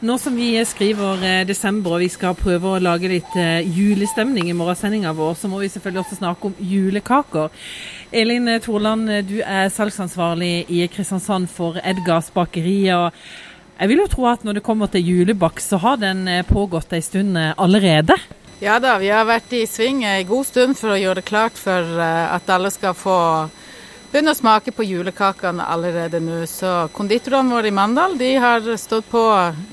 Nå som vi skriver eh, desember og vi skal prøve å lage litt eh, julestemning i morgensendinga vår, så må vi selvfølgelig også snakke om julekaker. Elin Torland, du er salgsansvarlig i Kristiansand for Edgars bakeri. og Jeg vil jo tro at når det kommer til julebakst, så har den eh, pågått en stund allerede? Ja da, vi har vært i sving en god stund for å gjøre det klart for at alle skal få begynner å smake på julekakene allerede nå. Så konditorene våre i Mandal de har stått på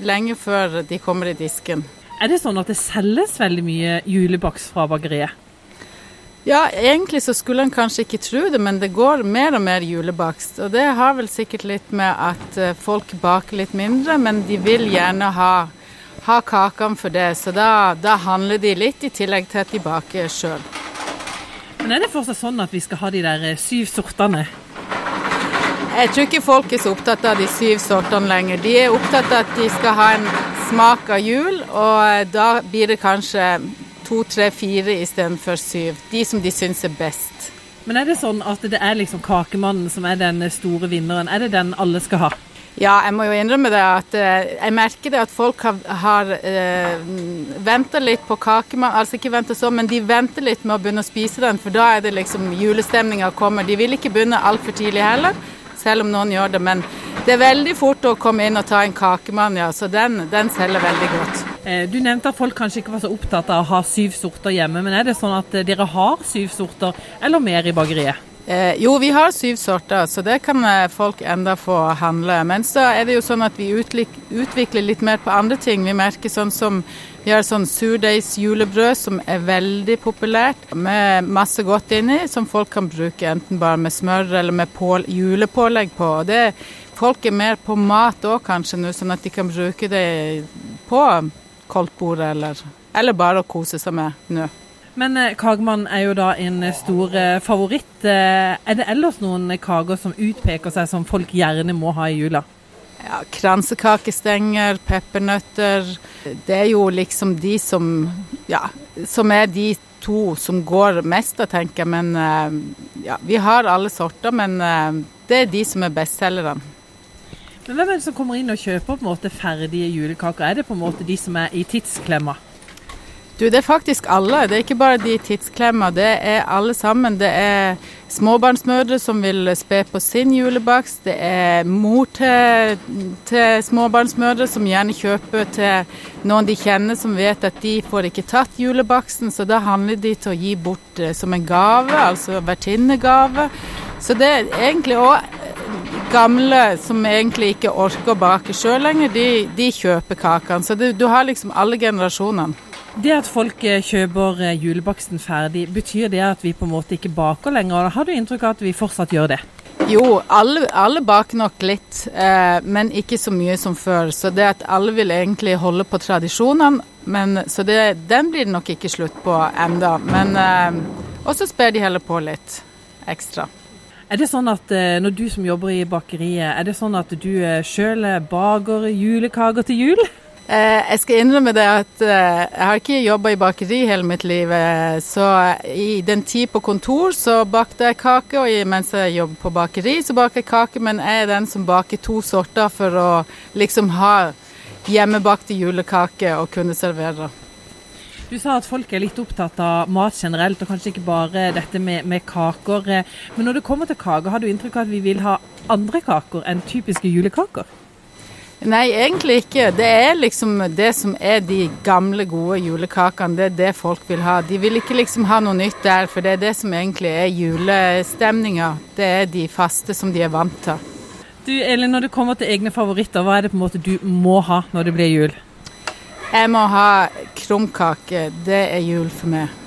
lenge før de kommer i disken. Er det sånn at det selges veldig mye julebakst fra bakeriet? Ja, egentlig så skulle en kanskje ikke tro det, men det går mer og mer julebakst. Og det har vel sikkert litt med at eh, folk baker litt mindre, men de vil gjerne ha, ha kakene for det. Så da, da handler de litt, i tillegg til at de baker sjøl. Men er det fortsatt sånn at vi skal ha de der eh, syv sortene? Jeg tror ikke folk er så opptatt av de syv sortene lenger. De er opptatt av at de skal ha en smak av jul, og eh, da blir det kanskje to, tre, fire istedenfor syv. De som de syns er best. Men er det sånn at det er liksom kakemannen som er den store vinneren? Er det den alle skal ha? Ja, jeg må jo innrømme det at eh, jeg merker det at folk har, har eh, venta litt på kakemann. Altså ikke venta så, men de venter litt med å begynne å spise den, for da er det liksom julestemninga kommer. De vil ikke begynne altfor tidlig heller, selv om noen gjør det. Men det er veldig fort å komme inn og ta en kakemann, ja. Så den, den selger veldig godt. Eh, du nevnte at folk kanskje ikke var så opptatt av å ha syv sorter hjemme, men er det sånn at dere har syv sorter eller mer i bakeriet? Eh, jo, vi har syv sorter, så det kan eh, folk enda få handle. Men så er det jo sånn at vi utvikler litt mer på andre ting. Vi merker sånn som vi har sånn surdeigsjulebrød som er veldig populært, med masse godt inni, som folk kan bruke enten bare med smør eller med pål, julepålegg på. Og det, folk er mer på mat òg kanskje nå, sånn at de kan bruke det på koldtbordet eller, eller bare å kose seg med nå. Men eh, Kagemann er jo da en eh, stor eh, favoritt. Er det ellers noen kaker som utpeker seg som folk gjerne må ha i jula? Ja, Kransekakestenger, peppernøtter. Det er jo liksom de som Ja, som er de to som går mest, tenker jeg. Men ja, vi har alle sorter, men det er de som er bestselgerne. Men Hvem er det som kommer inn og kjøper på en måte ferdige julekaker? Er det på en måte de som er i tidsklemma? Du, det er faktisk alle. Det er ikke bare de tidsklemmer. Det er alle sammen. Det er småbarnsmødre som vil spe på sin julebakst. Det er mor til, til, småbarnsmødre som gjerne kjøper til noen de kjenner som vet at de får ikke tatt julebaksten, så da handler de til å gi bort eh, som en gave, altså vertinnegave. Så det er egentlig òg gamle som egentlig ikke orker å bake sjøl lenger, de, de, kjøper kakene. Så det, du har liksom alle generasjonene. Det at folk eh, kjøper eh, julebaksten ferdig, betyr det at vi på en måte ikke baker lenger? Har du inntrykk av at vi fortsatt gjør det? Jo, alle, alle baker nok litt, eh, men ikke så mye som før. Så det at alle vil egentlig holde på tradisjonene, men, så det, den blir det nok ikke slutt på enda. Men eh, også sper de heller på litt ekstra. Er det sånn at eh, når du som jobber i bakeriet, er det sånn at du sjøl baker julekaker til jul? Eh, jeg skal innrømme det at eh, jeg har ikke jobba i bakeri hele mitt liv. Eh, så i den tid på kontor så bakte jeg kake, og mens jeg jobber på bakeri så baker jeg kake. Men jeg er den som baker to sorter for å liksom ha hjemmebakte julekaker og kunne servere. Du sa at folk er litt opptatt av mat generelt, og kanskje ikke bare dette med, med kaker. Men når det kommer til kaker, har du inntrykk av at vi vil ha andre kaker enn typiske julekaker? Nei, egentlig ikke. Det er liksom det som er de gamle, gode julekakene. Det er det folk vil ha. De vil ikke liksom ha noe nytt der, for det er det som egentlig er julestemninga. Det er de faste som de er vant til. Du Elin, når det kommer til egne favoritter, hva er det på en måte du må ha når det blir jul? Jeg må ha krumkake. Det er jul for meg.